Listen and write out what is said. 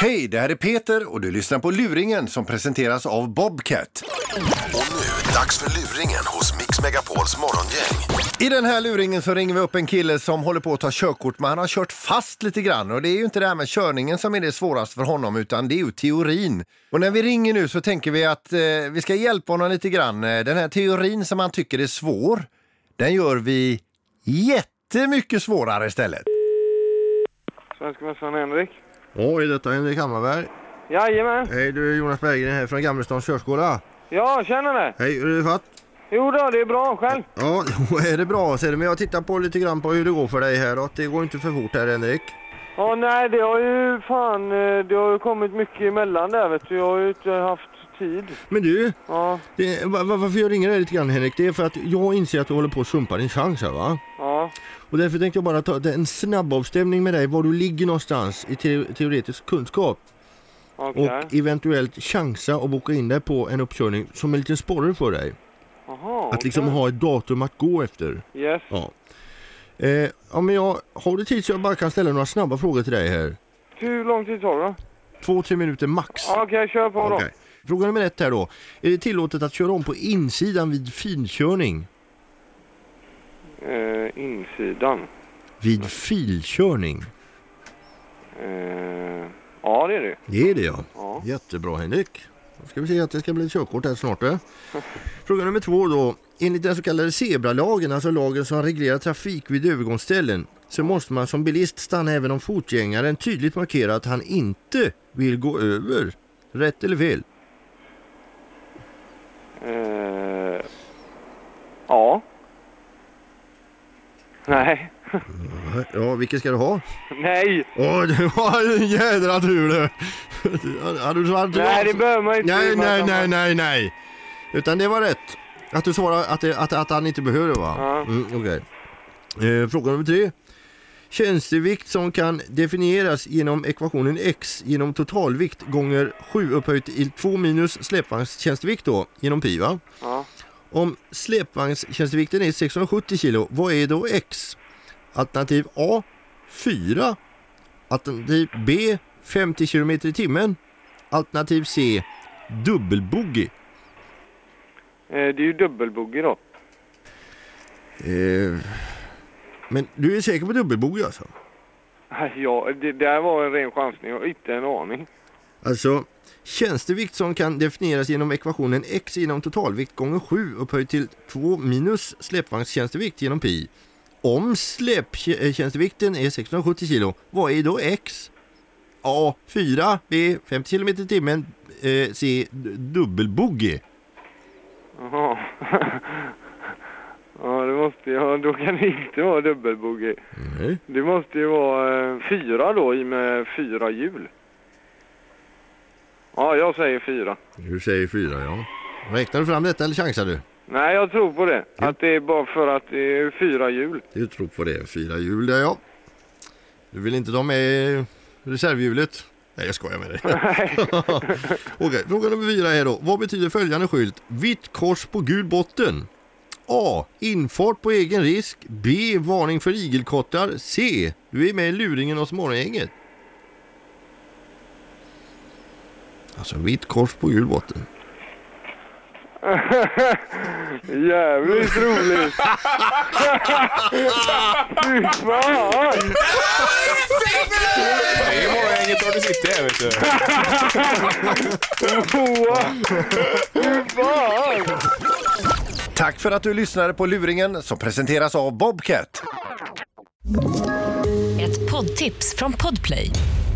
Hej, det här är Peter och du lyssnar på Luringen som presenteras av Bobcat. Och nu, dags för luringen hos Mix Megapols morgongäng. I den här luringen så ringer vi upp en kille som håller på att ta körkort men han har kört fast lite grann och det är ju inte det här med körningen som är det svåraste för honom utan det är ju teorin. Och när vi ringer nu så tänker vi att eh, vi ska hjälpa honom lite grann. Eh, Den här teorin som han tycker är svår, den gör vi jättemycket svårare istället. Svenska mästaren Henrik. Detta är Henrik Hammarberg. Jajamän. Hej, du är Jonas Berggren här från Gammelstans körskola. Ja, känner det. Hej, hur är det fatt? Jo då, det är bra. Själv? Ja, är det bra ser du. Men jag tittar på lite grann på hur det går för dig här och det går inte för fort här Henrik. Ja, nej, det har ju fan, eh, det har ju kommit mycket emellan där vet du. Jag har ju inte haft tid. Men du, Ja, det, va- va- varför jag ringer dig lite grann Henrik, det är för att jag inser att du håller på att sumpa din chans här va? ja. Och därför tänkte jag bara ta en snabbavstämning med dig var du ligger någonstans i te teoretisk kunskap. Okej. Och eventuellt chansa och boka in dig på en uppkörning som en liten sporre för dig. Jaha, Att liksom ha ett datum att gå efter. Yes. Ja. Eh, ja men jag har du tid så jag bara kan ställa några snabba frågor till dig här. Hur lång tid tar det då? Två, tre minuter max. Okej, kör på då. Okej. Fråga nummer ett här då. Är det tillåtet att köra om på insidan vid filkörning? Eh, insidan. Vid filkörning? Eh, ja, det är det. Det är det ja. Ja. Jättebra Henrik. Då ska vi se att det ska bli körkort här snart. Eh? Fråga nummer två då. Enligt den så kallade zebralagen, alltså lagen som reglerar trafik vid övergångsställen, så måste man som bilist stanna även om fotgängaren tydligt markerar att han inte vill gå över. Rätt eller fel? Eh, ja. Nej. Ja, vilken ska du ha? Nej. Åh, det var en jädra tur det. Hade du svarat Nej, det behöver man inte. Nej, nej, nej, nej, nej. Utan det var rätt. Att du svarade att, det, att, att han inte behöver va? Ja. Mm, okej. eh, fråga nummer tre. Tjänstevikt som kan definieras genom ekvationen x genom totalvikt gånger 7 upphöjt till 2 minus släpvagnstjänstevikt då genom pi va? Ja. Om släpvagnstjänstevikten är 670 kilo, vad är då x? Alternativ A 4. Alternativ B 50 km i timmen. Alternativ C dubbelbogey. Eh, det är ju dubbelbogey då. Eh, men du är säker på dubbelbogey alltså? Ja, det där var en ren chansning. Jag har inte en aning. Alltså tjänstevikt som kan definieras genom ekvationen x genom totalvikt gånger 7 upphöjt till 2 minus släpvagnstjänstevikt genom pi. Om släptjänstevikten är 670 kilo, vad är då x? A 4, B 50 km i timmen, eh, C d- dubbelbogey. Jaha. ja, det måste ju, då kan det inte vara dubbelbogey. Nej. Det måste ju vara eh, fyra då i med fyra hjul. Ja, jag säger fyra. Du säger 4 ja. Räknar du fram detta eller chansar du? Nej, jag tror på det. Att det är bara för att det är fyra hjul. Du tror på det, fyra hjul där ja. Du vill inte ta med reservhjulet? Nej jag skojar med dig. Okej, fråga nummer fyra är då. Vad betyder följande skylt? Vitt kors på gul botten. A. Infart på egen risk. B. Varning för igelkottar. C. Du är med i luringen hos morgongänget. Alltså vitt kors på gul botten. Jävligt roligt! Fy fan! Det är morgongänget var du sitter här vet du. Fy fan! Tack för att du lyssnade på Luringen som presenteras av Bobcat. Ett poddtips från Podplay.